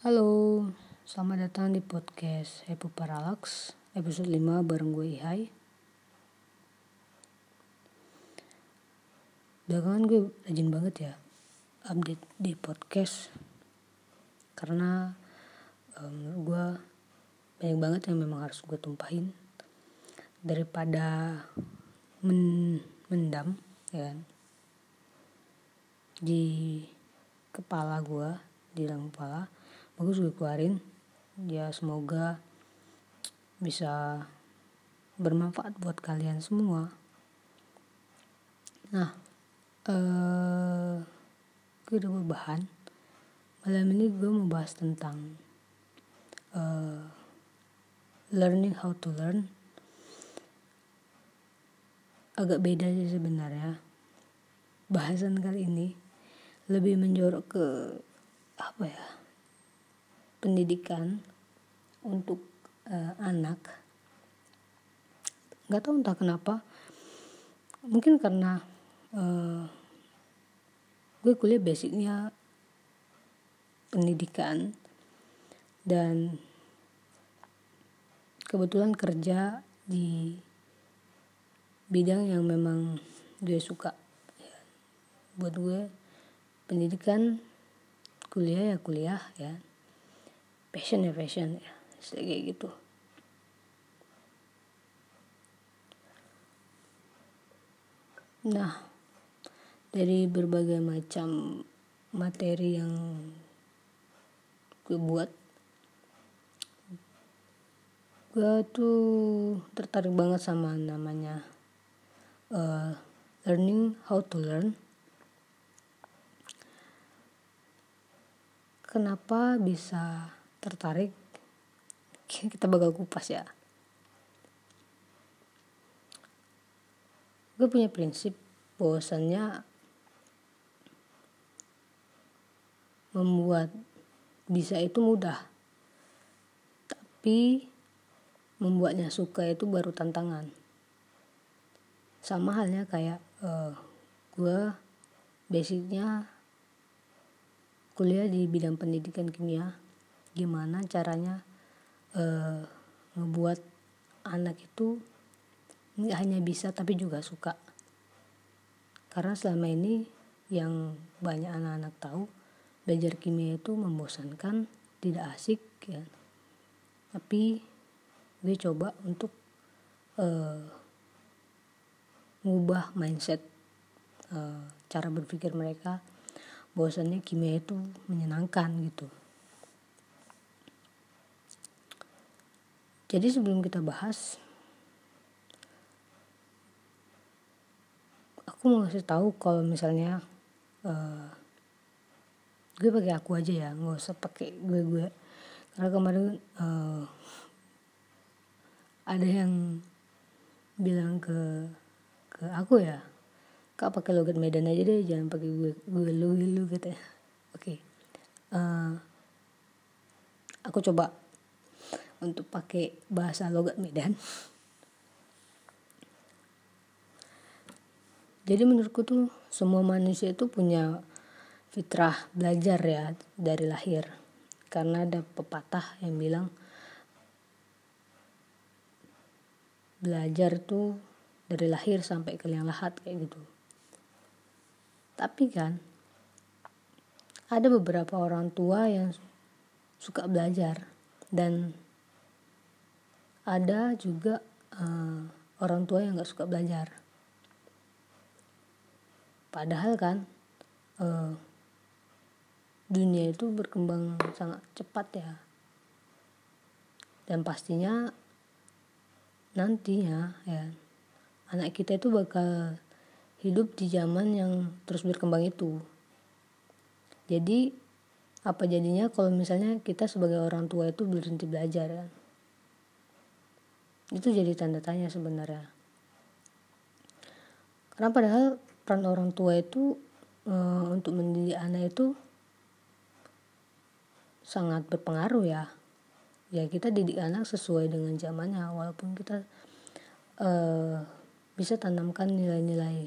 Halo, selamat datang di podcast Happy Parallax episode 5 bareng gue Ihai. Belakangan gue rajin banget ya update di podcast karena um, gue banyak banget yang memang harus gue tumpahin daripada men mendam ya kan, di kepala gue di dalam kepala bagus gue keluarin. Ya semoga bisa bermanfaat buat kalian semua. Nah eh gue udah berbahan malam ini gue mau bahas tentang uh, learning how to learn. Agak beda sih sebenarnya. Bahasan kali ini lebih menjorok ke apa ya pendidikan untuk uh, anak. Nggak tahu entah kenapa. Mungkin karena uh, gue kuliah basicnya pendidikan. Dan kebetulan kerja di bidang yang memang gue suka. Ya. buat gue pendidikan kuliah ya kuliah ya passion ya passion ya. Kayak gitu. Nah dari berbagai macam materi yang gue buat gue tuh tertarik banget sama namanya uh, learning how to learn. Kenapa bisa tertarik kita bakal kupas ya. Gue punya prinsip bahwasannya membuat bisa itu mudah tapi membuatnya suka itu baru tantangan. Sama halnya kayak uh, gue basicnya kuliah di bidang pendidikan kimia gimana caranya uh, ngebuat anak itu nggak hanya bisa tapi juga suka. Karena selama ini yang banyak anak-anak tahu belajar kimia itu membosankan tidak asik ya. Tapi gue coba untuk uh, ngubah mindset uh, cara berpikir mereka bahwasannya kimia itu menyenangkan gitu Jadi sebelum kita bahas, aku mau kasih tahu kalau misalnya uh, gue pakai aku aja ya, nggak usah pakai gue gue. Karena kemarin uh, ada yang bilang ke ke aku ya, kak pakai logat Medan aja deh, jangan pakai gue gue lu lu gitu ya. Oke, okay. uh, eh, aku coba untuk pakai bahasa logat Medan. Jadi menurutku tuh semua manusia itu punya fitrah belajar ya dari lahir. Karena ada pepatah yang bilang belajar tuh dari lahir sampai ke liang lahat kayak gitu. Tapi kan ada beberapa orang tua yang suka belajar dan ada juga uh, orang tua yang nggak suka belajar. Padahal kan uh, dunia itu berkembang sangat cepat ya. Dan pastinya nantinya ya anak kita itu bakal hidup di zaman yang terus berkembang itu. Jadi apa jadinya kalau misalnya kita sebagai orang tua itu berhenti belajar ya itu jadi tanda tanya sebenarnya. Karena padahal peran orang tua itu e, untuk mendidik anak itu sangat berpengaruh ya. Ya kita didik anak sesuai dengan zamannya walaupun kita e, bisa tanamkan nilai-nilai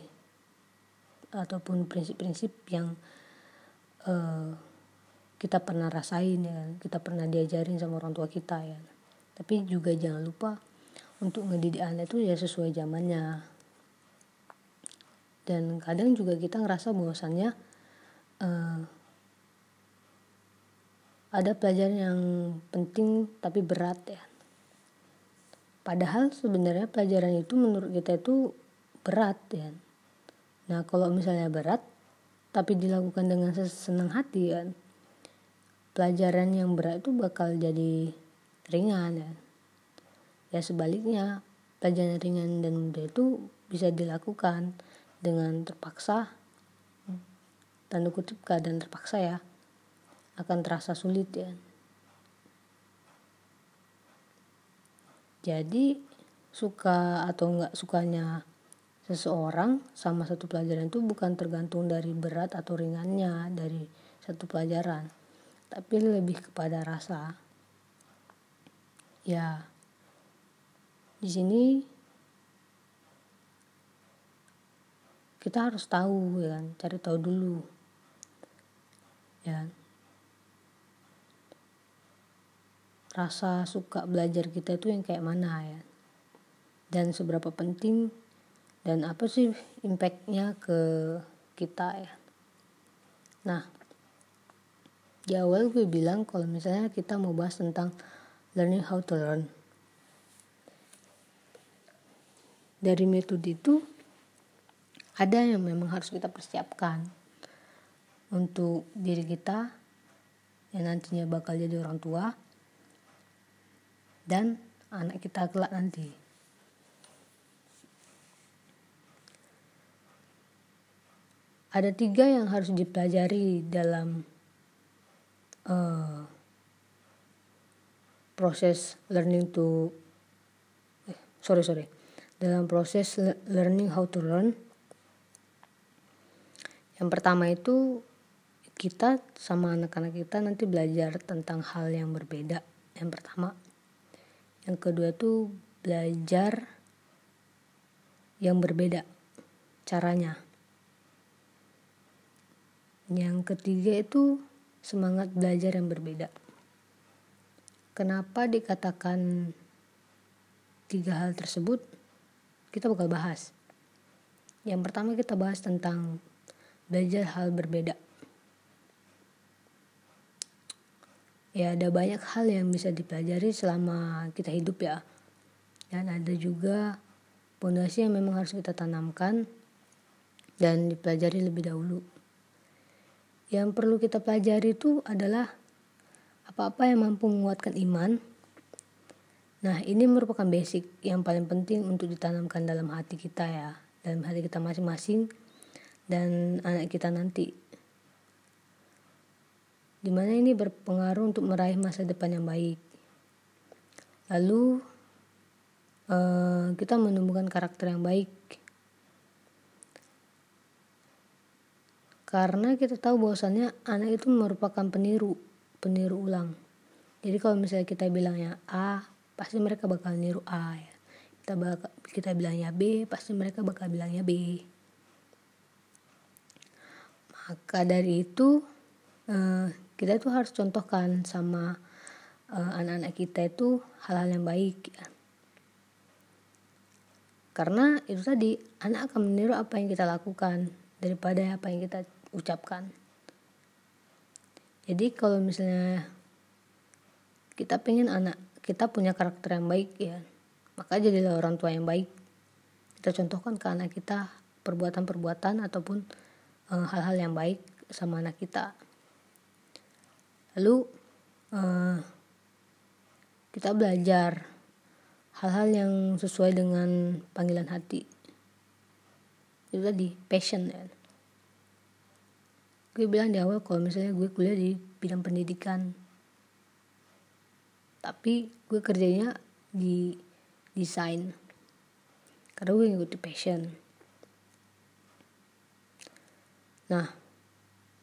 ataupun prinsip-prinsip yang e, kita pernah rasain ya kan kita pernah diajarin sama orang tua kita ya tapi juga jangan lupa untuk ngedidik anak itu ya sesuai zamannya. Dan kadang juga kita ngerasa bahwasannya uh, ada pelajaran yang penting tapi berat ya. Padahal sebenarnya pelajaran itu menurut kita itu berat ya. Nah kalau misalnya berat tapi dilakukan dengan senang hati kan pelajaran yang berat itu bakal jadi ringan ya. Ya sebaliknya pelajaran ringan dan mudah itu bisa dilakukan dengan terpaksa tanda kutip keadaan terpaksa ya akan terasa sulit ya. Jadi suka atau enggak sukanya seseorang sama satu pelajaran itu bukan tergantung dari berat atau ringannya dari satu pelajaran tapi lebih kepada rasa ya di sini kita harus tahu ya kan? Cari tahu dulu ya rasa suka belajar kita itu yang kayak mana ya? Dan seberapa penting dan apa sih impactnya ke kita ya? Nah di awal gue bilang kalau misalnya kita mau bahas tentang learning how to learn dari metode itu ada yang memang harus kita persiapkan untuk diri kita yang nantinya bakal jadi orang tua dan anak kita kelak nanti. Ada tiga yang harus dipelajari dalam uh, proses learning to eh, sorry sorry dalam proses learning how to learn yang pertama itu kita sama anak-anak kita nanti belajar tentang hal yang berbeda yang pertama yang kedua itu belajar yang berbeda caranya yang ketiga itu semangat belajar yang berbeda. Kenapa dikatakan tiga hal tersebut? Kita bakal bahas. Yang pertama kita bahas tentang belajar hal berbeda. Ya ada banyak hal yang bisa dipelajari selama kita hidup ya. Dan ada juga pondasi yang memang harus kita tanamkan dan dipelajari lebih dahulu yang perlu kita pelajari itu adalah apa-apa yang mampu menguatkan iman. Nah, ini merupakan basic yang paling penting untuk ditanamkan dalam hati kita ya, dalam hati kita masing-masing dan anak kita nanti. Di mana ini berpengaruh untuk meraih masa depan yang baik. Lalu uh, kita menumbuhkan karakter yang baik karena kita tahu bahwasannya anak itu merupakan peniru peniru ulang jadi kalau misalnya kita bilangnya A pasti mereka bakal niru A ya. Kita bakal kita bilangnya B pasti mereka bakal bilangnya B. Maka dari itu uh, kita itu harus contohkan sama uh, anak-anak kita itu hal-hal yang baik ya. Karena itu tadi anak akan meniru apa yang kita lakukan daripada apa yang kita ucapkan. Jadi kalau misalnya kita pengen anak kita punya karakter yang baik ya. Maka jadilah orang tua yang baik. Kita contohkan ke anak kita perbuatan-perbuatan ataupun eh, hal-hal yang baik sama anak kita. Lalu uh, kita belajar hal-hal yang sesuai dengan panggilan hati. Itu tadi passion ya. Gue bilang di awal kalau misalnya gue kuliah di bidang pendidikan tapi gue kerjanya di desain. Karena gue ngikutin passion. Nah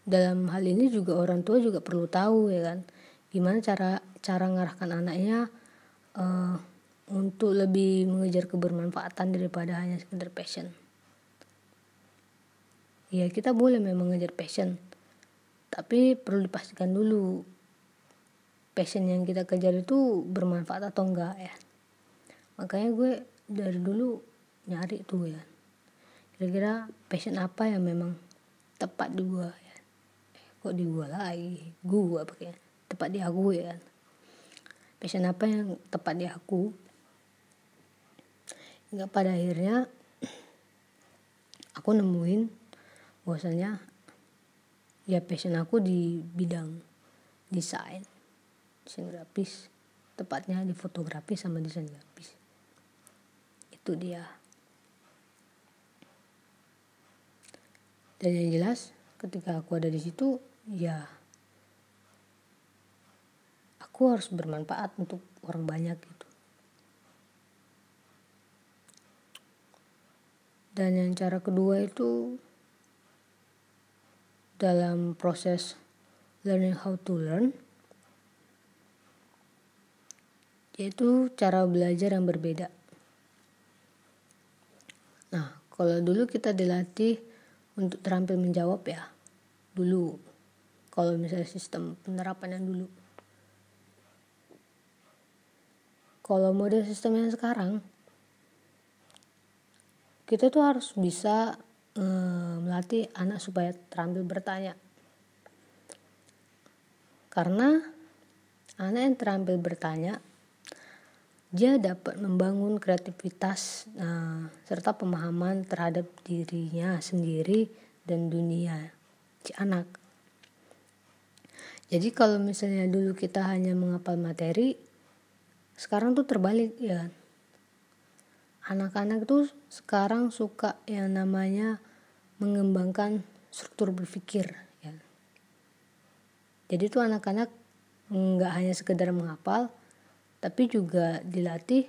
dalam hal ini juga orang tua juga perlu tahu ya kan? Gimana cara cara ngarahkan anaknya uh, untuk lebih mengejar kebermanfaatan daripada hanya sekedar passion. Ya kita boleh memang ngejar passion. Tapi perlu dipastikan dulu passion yang kita kejar itu bermanfaat atau enggak ya. Makanya gue dari dulu nyari tuh ya. Kira-kira passion apa yang memang tepat di gue ya? Eh, kok di gue lagi? Gue pakai tepat di aku ya. Passion apa yang tepat di aku? Hingga pada akhirnya aku nemuin bahwasanya ya passion aku di bidang desain desain grafis. Tepatnya di fotografi sama desain grafis. Itu dia. Dan yang jelas ketika aku ada di situ ya aku harus bermanfaat untuk orang banyak gitu. Dan yang cara kedua itu dalam proses learning how to learn yaitu cara belajar yang berbeda. Nah, kalau dulu kita dilatih untuk terampil menjawab ya, dulu. Kalau misalnya sistem penerapan yang dulu. Kalau model sistem yang sekarang, kita tuh harus bisa Eh, melatih anak supaya terampil bertanya. Karena anak yang terampil bertanya, dia dapat membangun kreativitas uh, serta pemahaman terhadap dirinya sendiri dan dunia si anak. Jadi kalau misalnya dulu kita hanya menghafal materi, sekarang tuh terbalik ya anak-anak tuh sekarang suka yang namanya mengembangkan struktur berpikir ya. Jadi tuh anak-anak nggak hanya sekedar menghafal tapi juga dilatih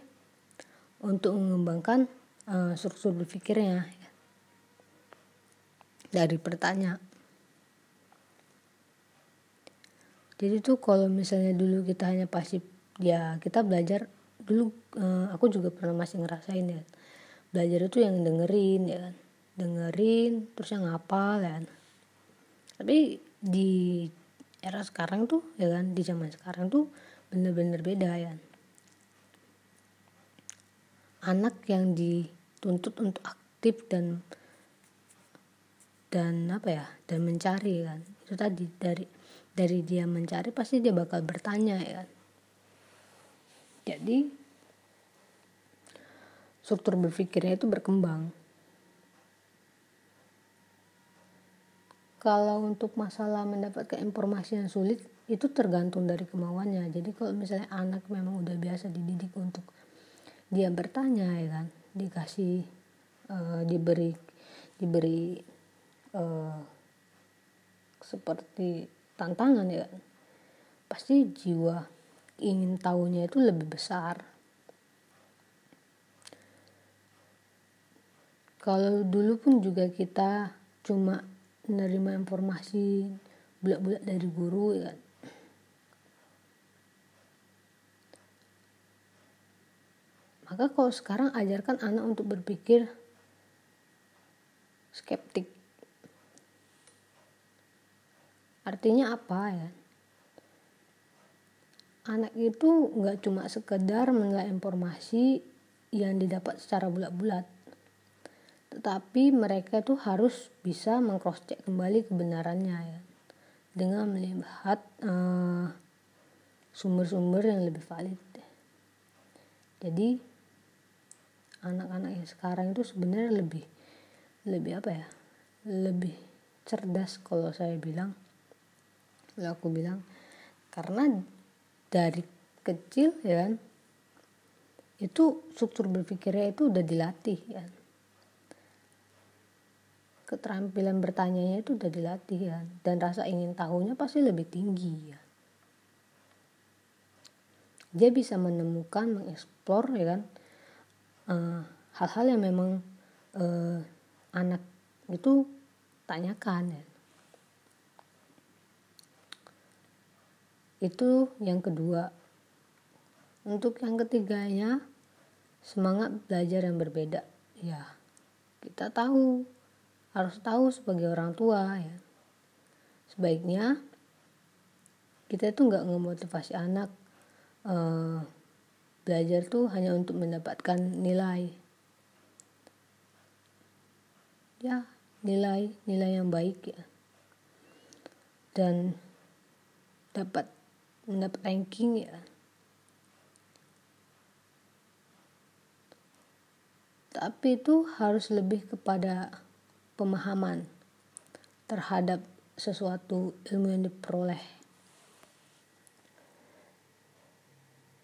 untuk mengembangkan uh, struktur berpikirnya ya. dari pertanyaan. Jadi tuh kalau misalnya dulu kita hanya pasif ya kita belajar dulu uh, aku juga pernah masih ngerasain ya belajar itu yang dengerin ya kan dengerin terus yang ngapal ya kan tapi di era sekarang tuh ya kan di zaman sekarang tuh bener-bener beda ya anak yang dituntut untuk aktif dan dan apa ya dan mencari kan itu tadi dari dari dia mencari pasti dia bakal bertanya ya kan jadi struktur berpikirnya itu berkembang. Kalau untuk masalah mendapatkan informasi yang sulit itu tergantung dari kemauannya. Jadi kalau misalnya anak memang udah biasa dididik untuk dia bertanya ya kan, dikasih uh, diberi diberi uh, seperti tantangan ya kan. Pasti jiwa ingin tahunya itu lebih besar. Kalau dulu pun juga kita cuma menerima informasi bulat-bulat dari guru ya kan. Maka kalau sekarang ajarkan anak untuk berpikir skeptik. Artinya apa ya? anak itu nggak cuma sekedar menilai informasi yang didapat secara bulat-bulat tetapi mereka tuh harus bisa mengcross check kembali kebenarannya ya dengan melihat eh, sumber-sumber yang lebih valid jadi anak-anak yang sekarang itu sebenarnya lebih lebih apa ya lebih cerdas kalau saya bilang kalau aku bilang. Karena dari kecil ya kan itu struktur berpikirnya itu udah dilatih ya keterampilan bertanya itu udah dilatih ya dan rasa ingin tahunya pasti lebih tinggi ya. Dia bisa menemukan mengeksplor ya kan eh, hal-hal uh, yang memang uh, anak itu tanyakan ya Itu yang kedua. Untuk yang ketiganya, semangat belajar yang berbeda. Ya, kita tahu, harus tahu sebagai orang tua ya. sebaiknya kita tuh nggak ngemotivasi anak uh, belajar tuh hanya untuk mendapatkan nilai. Ya nilai nilai yang baik ya. Dan dapat mendapat ranking ya. Tapi itu harus lebih kepada pemahaman terhadap sesuatu ilmu yang diperoleh.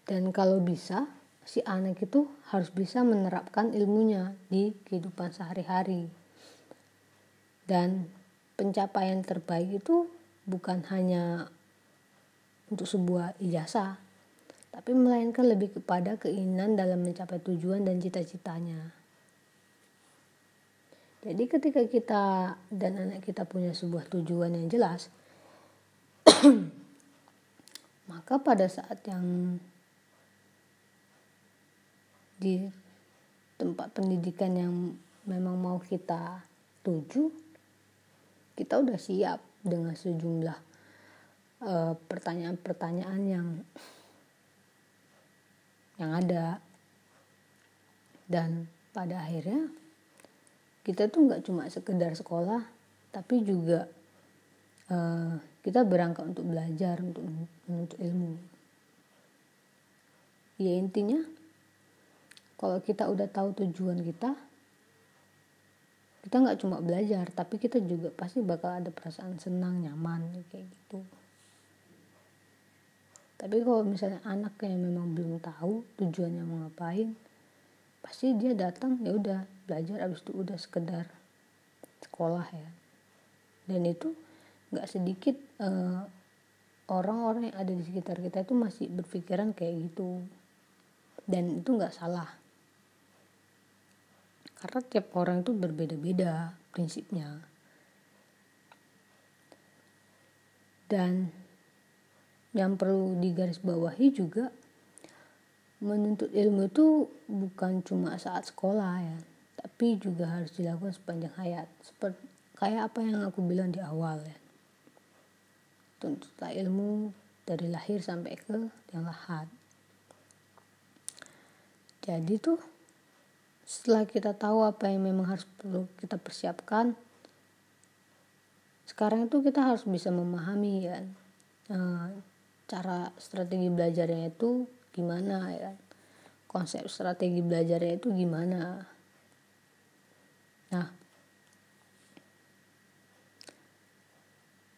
Dan kalau bisa, si anak itu harus bisa menerapkan ilmunya di kehidupan sehari-hari. Dan pencapaian terbaik itu bukan hanya untuk sebuah ijazah, tapi melainkan lebih kepada keinginan dalam mencapai tujuan dan cita-citanya. Jadi ketika kita dan anak kita punya sebuah tujuan yang jelas, maka pada saat yang di tempat pendidikan yang memang mau kita tuju, kita udah siap dengan sejumlah eh, pertanyaan-pertanyaan uh, yang yang ada. Dan pada akhirnya kita tuh nggak cuma sekedar sekolah tapi juga uh, kita berangkat untuk belajar untuk menuntut ilmu. Ya intinya kalau kita udah tahu tujuan kita kita nggak cuma belajar tapi kita juga pasti bakal ada perasaan senang nyaman kayak gitu. Tapi kalau misalnya anak yang memang belum tahu tujuannya mau ngapain pasti dia datang ya udah belajar abis itu udah sekedar sekolah ya. Dan itu nggak sedikit eh, orang-orang yang ada di sekitar kita itu masih berpikiran kayak gitu. Dan itu nggak salah karena tiap orang itu berbeda-beda prinsipnya. Dan yang perlu digarisbawahi juga menuntut ilmu itu bukan cuma saat sekolah ya tapi juga harus dilakukan sepanjang hayat. Seperti kayak apa yang aku bilang di awal ya. Tuntutlah ilmu dari lahir sampai ke yang lahat. Jadi tuh setelah kita tahu apa yang memang harus perlu kita persiapkan sekarang itu kita harus bisa memahami ya cara strategi belajarnya itu gimana ya konsep strategi belajarnya itu gimana? Nah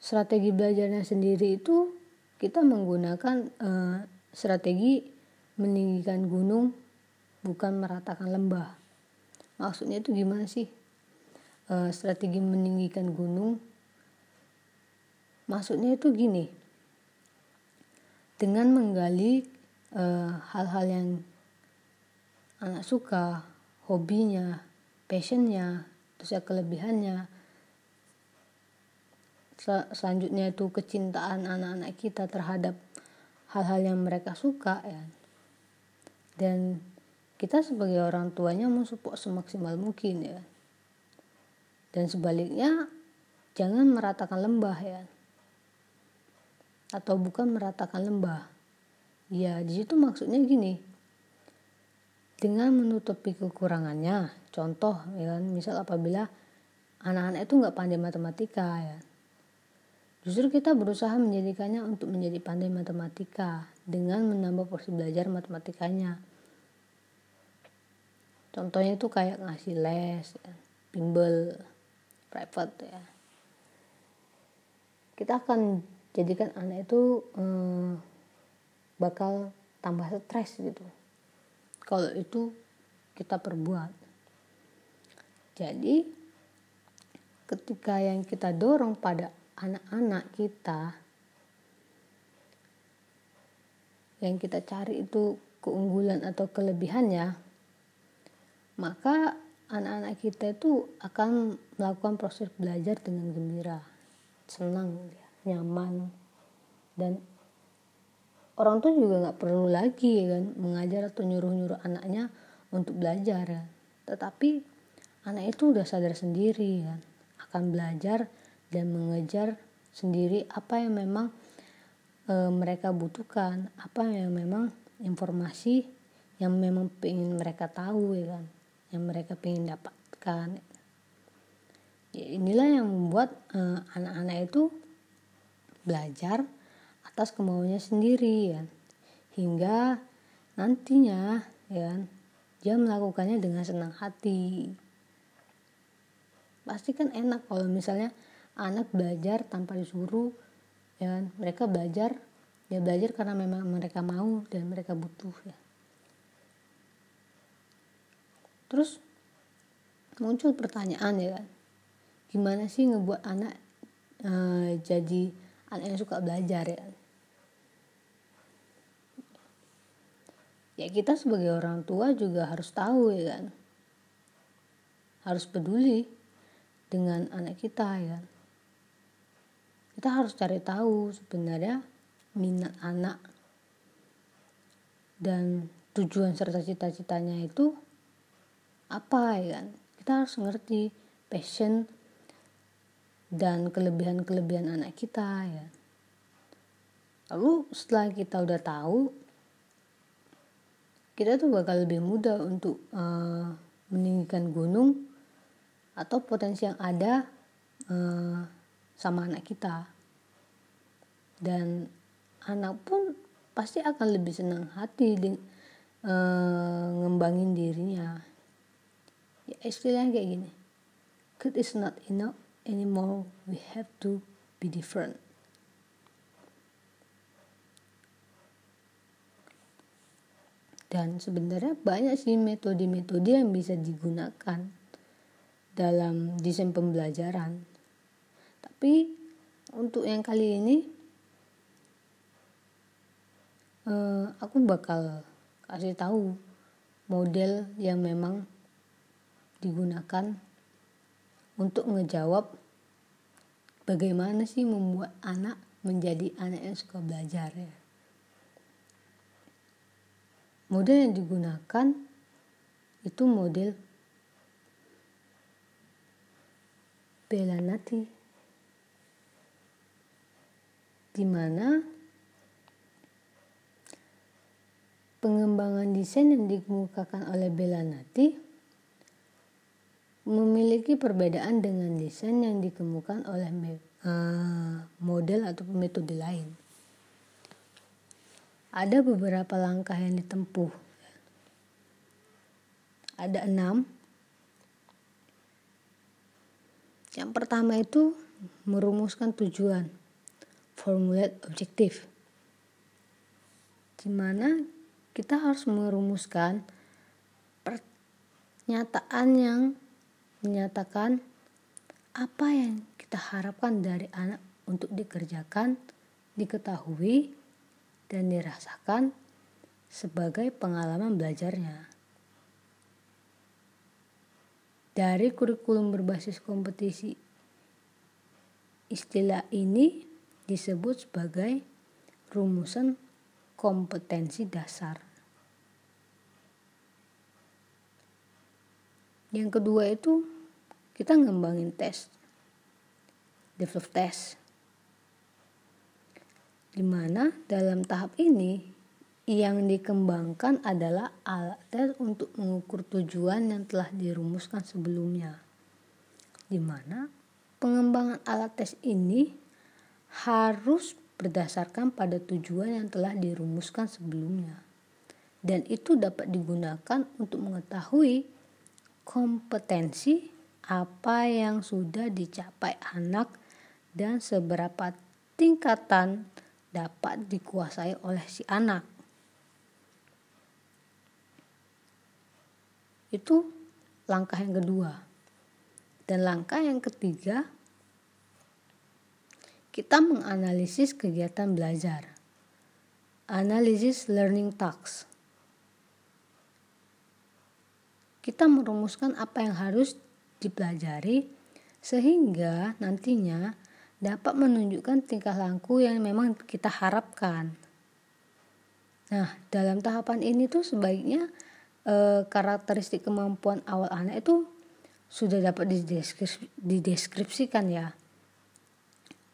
strategi belajarnya sendiri itu kita menggunakan uh, strategi meninggikan gunung bukan meratakan lembah maksudnya itu gimana sih uh, strategi meninggikan gunung maksudnya itu gini dengan menggali Eh, hal-hal uh, yang anak suka, hobinya, passionnya, terus ya kelebihannya. Sel selanjutnya itu kecintaan anak-anak kita terhadap hal-hal yang mereka suka ya. Dan kita sebagai orang tuanya mensupport semaksimal mungkin ya. Dan sebaliknya jangan meratakan lembah ya. Atau bukan meratakan lembah Ya, di situ maksudnya gini. Dengan menutupi kekurangannya, contoh ya kan, misal apabila anak-anak itu nggak pandai matematika ya. Justru kita berusaha menjadikannya untuk menjadi pandai matematika dengan menambah porsi belajar matematikanya. Contohnya itu kayak ngasih les, bimbel, private ya. Kita akan jadikan anak itu eh, bakal tambah stres gitu kalau itu kita perbuat jadi ketika yang kita dorong pada anak-anak kita yang kita cari itu keunggulan atau kelebihannya maka anak-anak kita itu akan melakukan proses belajar dengan gembira senang nyaman dan orang tua juga nggak perlu lagi ya kan mengajar atau nyuruh-nyuruh anaknya untuk belajar ya. Tetapi anak itu udah sadar sendiri kan akan belajar dan mengejar sendiri apa yang memang e, mereka butuhkan apa yang memang informasi yang memang ingin mereka tahu ya kan yang mereka ingin dapatkan. Ya, inilah yang membuat eh, anak-anak uh, itu belajar atas kemauannya sendiri ya hingga nantinya ya dia melakukannya dengan senang hati. Pasti kan enak kalau misalnya anak belajar tanpa disuruh ya mereka belajar ya belajar karena memang mereka mau dan mereka butuh ya terus muncul pertanyaan ya kan. Gimana sih ngebuat anak uh, jadi anak yang suka belajar ya ya kita sebagai orang tua juga harus tahu ya kan. Harus peduli dengan anak kita ya kita harus cari tahu sebenarnya minat anak dan tujuan serta cita-citanya itu apa ya kan? Kita harus ngerti passion dan kelebihan-kelebihan anak kita ya. Lalu setelah kita udah tahu kita tuh bakal lebih mudah untuk uh, meninggikan gunung atau potensi yang ada uh, sama anak kita. Dan anak pun pasti akan lebih senang hati uh, ngembangin dirinya ya istilahnya kayak gini. Good is not enough anymore. We have to be different. Dan sebenarnya banyak sih metode-metode yang bisa digunakan dalam desain pembelajaran. Tapi untuk yang kali ini uh, aku bakal kasih tahu model yang memang digunakan untuk ngejawab bagaimana sih membuat anak menjadi anak yang suka belajar ya. Model yang digunakan itu model Belanati di mana pengembangan desain yang dikemukakan oleh Belanati memiliki perbedaan dengan desain yang dikemukakan oleh uh, model atau metode lain. Ada beberapa langkah yang ditempuh. Ada enam. Yang pertama itu merumuskan tujuan, formulate objektif. Di mana kita harus merumuskan pernyataan yang menyatakan apa yang kita harapkan dari anak untuk dikerjakan, diketahui, dan dirasakan sebagai pengalaman belajarnya. Dari kurikulum berbasis kompetisi, istilah ini disebut sebagai rumusan kompetensi dasar. Yang kedua itu kita ngembangin tes. Develop tes di mana dalam tahap ini yang dikembangkan adalah alat tes untuk mengukur tujuan yang telah dirumuskan sebelumnya. Di mana pengembangan alat tes ini harus berdasarkan pada tujuan yang telah dirumuskan sebelumnya. Dan itu dapat digunakan untuk mengetahui kompetensi apa yang sudah dicapai anak dan seberapa tingkatan dapat dikuasai oleh si anak. Itu langkah yang kedua. Dan langkah yang ketiga, kita menganalisis kegiatan belajar. Analisis learning tasks kita merumuskan apa yang harus dipelajari sehingga nantinya dapat menunjukkan tingkah laku yang memang kita harapkan. Nah, dalam tahapan ini tuh sebaiknya e, karakteristik kemampuan awal anak itu sudah dapat dideskripsikan ya.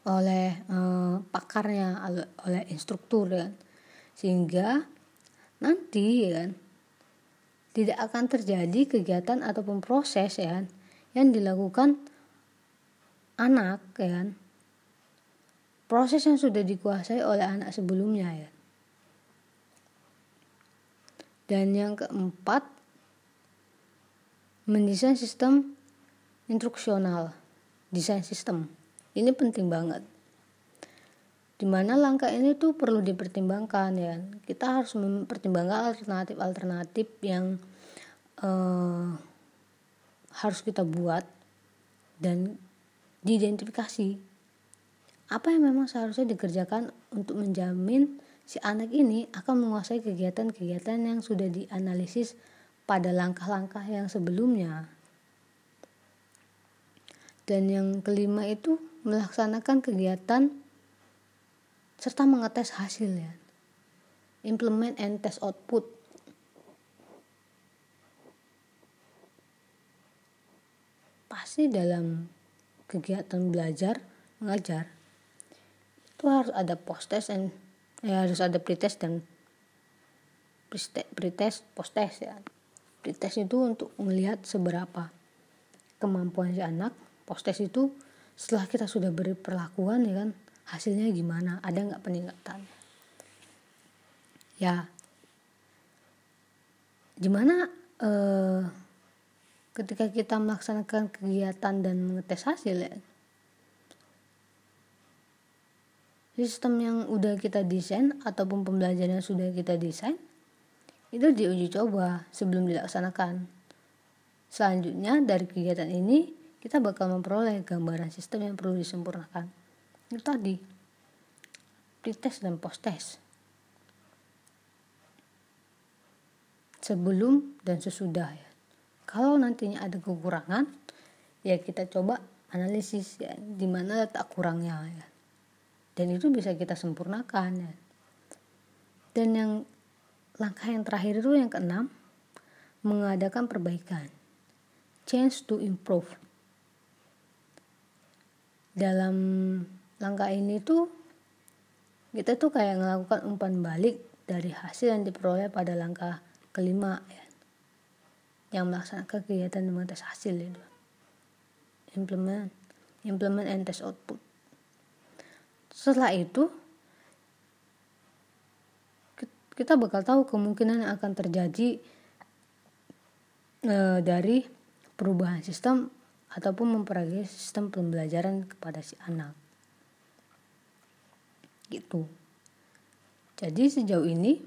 oleh uh, pakarnya oleh instruktur kan sehingga nanti ya tidak akan terjadi kegiatan ataupun proses ya kan, yang dilakukan anak ya kan. Proses yang sudah dikuasai oleh anak sebelumnya ya. Dan yang keempat mendesain sistem instruksional desain sistem. Ini penting banget di mana langkah ini tuh perlu dipertimbangkan ya. Kita harus mempertimbangkan alternatif-alternatif yang uh, harus kita buat dan diidentifikasi. Apa yang memang seharusnya dikerjakan untuk menjamin si anak ini akan menguasai kegiatan-kegiatan yang sudah dianalisis pada langkah-langkah yang sebelumnya? Dan yang kelima itu melaksanakan kegiatan serta mengetes hasilnya. Implement and test output. Pasti dalam kegiatan belajar mengajar itu harus ada post test dan ya harus ada pretest dan pretest post test ya. Pretest itu untuk melihat seberapa kemampuan si anak postes itu setelah kita sudah beri perlakuan ya kan hasilnya gimana? Ada nggak peningkatan? Ya. Gimana eh, ketika kita melaksanakan kegiatan dan mengetes hasil ya? Sistem yang udah kita desain ataupun pembelajaran yang sudah kita desain itu diuji coba sebelum dilaksanakan. Selanjutnya dari kegiatan ini kita bakal memperoleh gambaran sistem yang perlu disempurnakan. Itu tadi, pretest dan post-test. Sebelum dan sesudah ya. Kalau nantinya ada kekurangan, ya kita coba analisis ya, di mana letak kurangnya ya. Dan itu bisa kita sempurnakan ya. Dan yang langkah yang terakhir itu yang keenam, mengadakan perbaikan. Change to improve dalam langkah ini tuh kita tuh kayak melakukan umpan balik dari hasil yang diperoleh pada langkah kelima ya. Yang melaksanakan kegiatan mengetes hasil itu. Implement implement and test output. Setelah itu kita bakal tahu kemungkinan yang akan terjadi e, dari perubahan sistem ataupun memperoleh sistem pembelajaran kepada si anak. Gitu. Jadi sejauh ini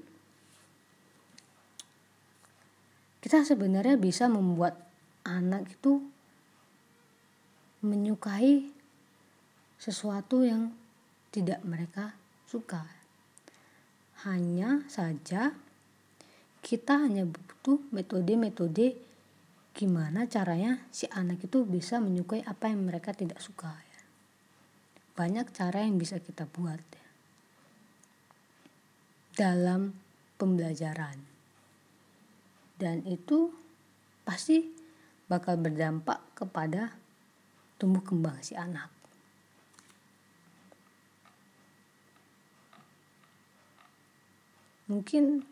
kita sebenarnya bisa membuat anak itu menyukai sesuatu yang tidak mereka suka. Hanya saja kita hanya butuh metode-metode gimana caranya si anak itu bisa menyukai apa yang mereka tidak suka ya. banyak cara yang bisa kita buat ya. Dalam pembelajaran dan itu pasti bakal berdampak kepada tumbuh kembang si anak mungkin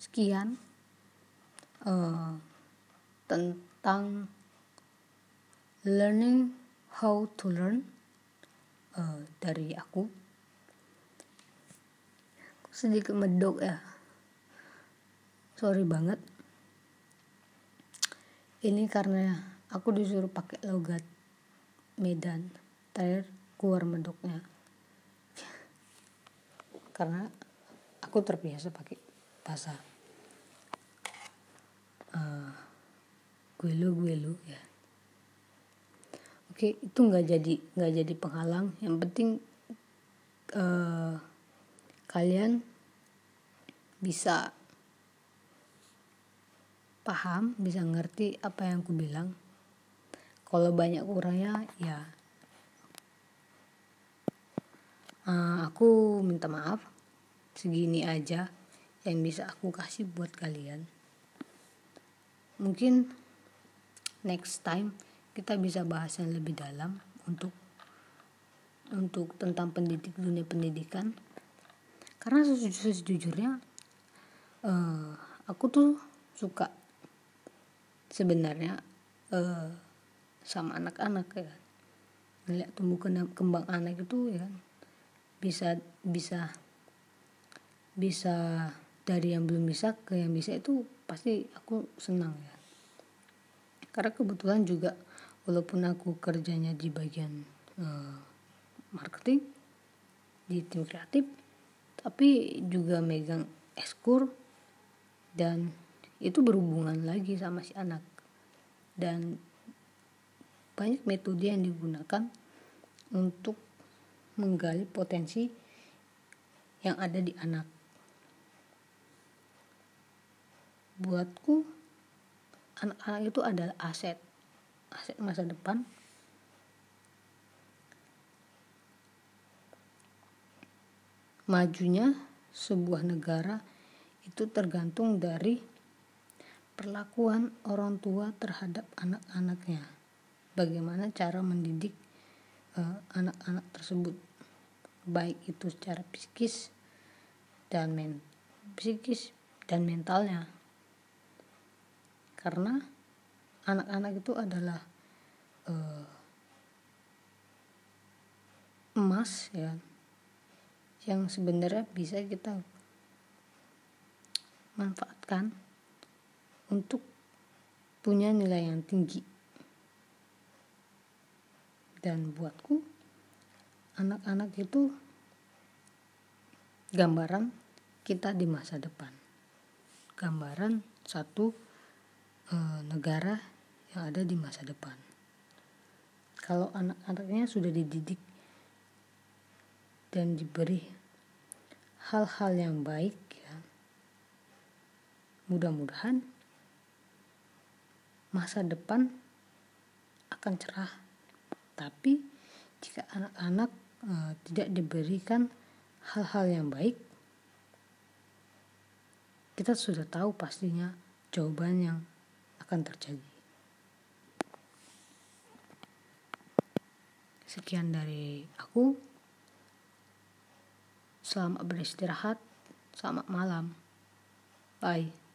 sekian uh, tentang learning how to learn uh, dari aku. Sedikit medok ya. Sorry banget. Ini karena aku disuruh pakai logat Medan terakhir keluar medoknya. Karena aku terbiasa pakai bahasa uh, gue lu gue lu ya. Oke itu nggak jadi nggak jadi penghalang. Yang penting uh, kalian bisa paham bisa ngerti apa yang aku bilang. Kalau banyak kurangnya ya. Uh, aku minta maaf. Segini aja yang bisa aku kasih buat kalian. Mungkin next time kita bisa bahas yang lebih dalam untuk untuk tentang pendidik dunia pendidikan karena sejujurnya uh, aku tuh suka sebenarnya uh, sama anak-anak ya. Ngeliat tumbuh kembang anak itu ya bisa bisa bisa dari yang belum bisa ke yang bisa itu pasti aku senang ya. Karena kebetulan juga walaupun aku kerjanya di bagian uh, marketing di tim kreatif tapi juga megang eskur dan itu berhubungan lagi sama si anak dan banyak metode yang digunakan untuk menggali potensi yang ada di anak. Buatku, anak-anak itu adalah aset, aset masa depan. Majunya sebuah negara itu tergantung dari perlakuan orang tua terhadap anak-anaknya. Bagaimana cara mendidik eh, anak-anak uh, tersebut baik itu secara psikis dan men psikis dan mentalnya. Karena anak-anak itu adalah uh, emas ya yang sebenarnya bisa kita manfaatkan untuk punya nilai yang tinggi. Dan buatku anak-anak itu gambaran kita di masa depan. Gambaran satu e, negara yang ada di masa depan. Kalau anak-anaknya sudah dididik dan diberi hal-hal yang baik ya mudah-mudahan masa depan akan cerah tapi jika anak-anak e, tidak diberikan hal-hal yang baik, kita sudah tahu pastinya jawaban yang akan terjadi. Sekian dari aku. Selamat beristirahat. Selamat malam. Bye.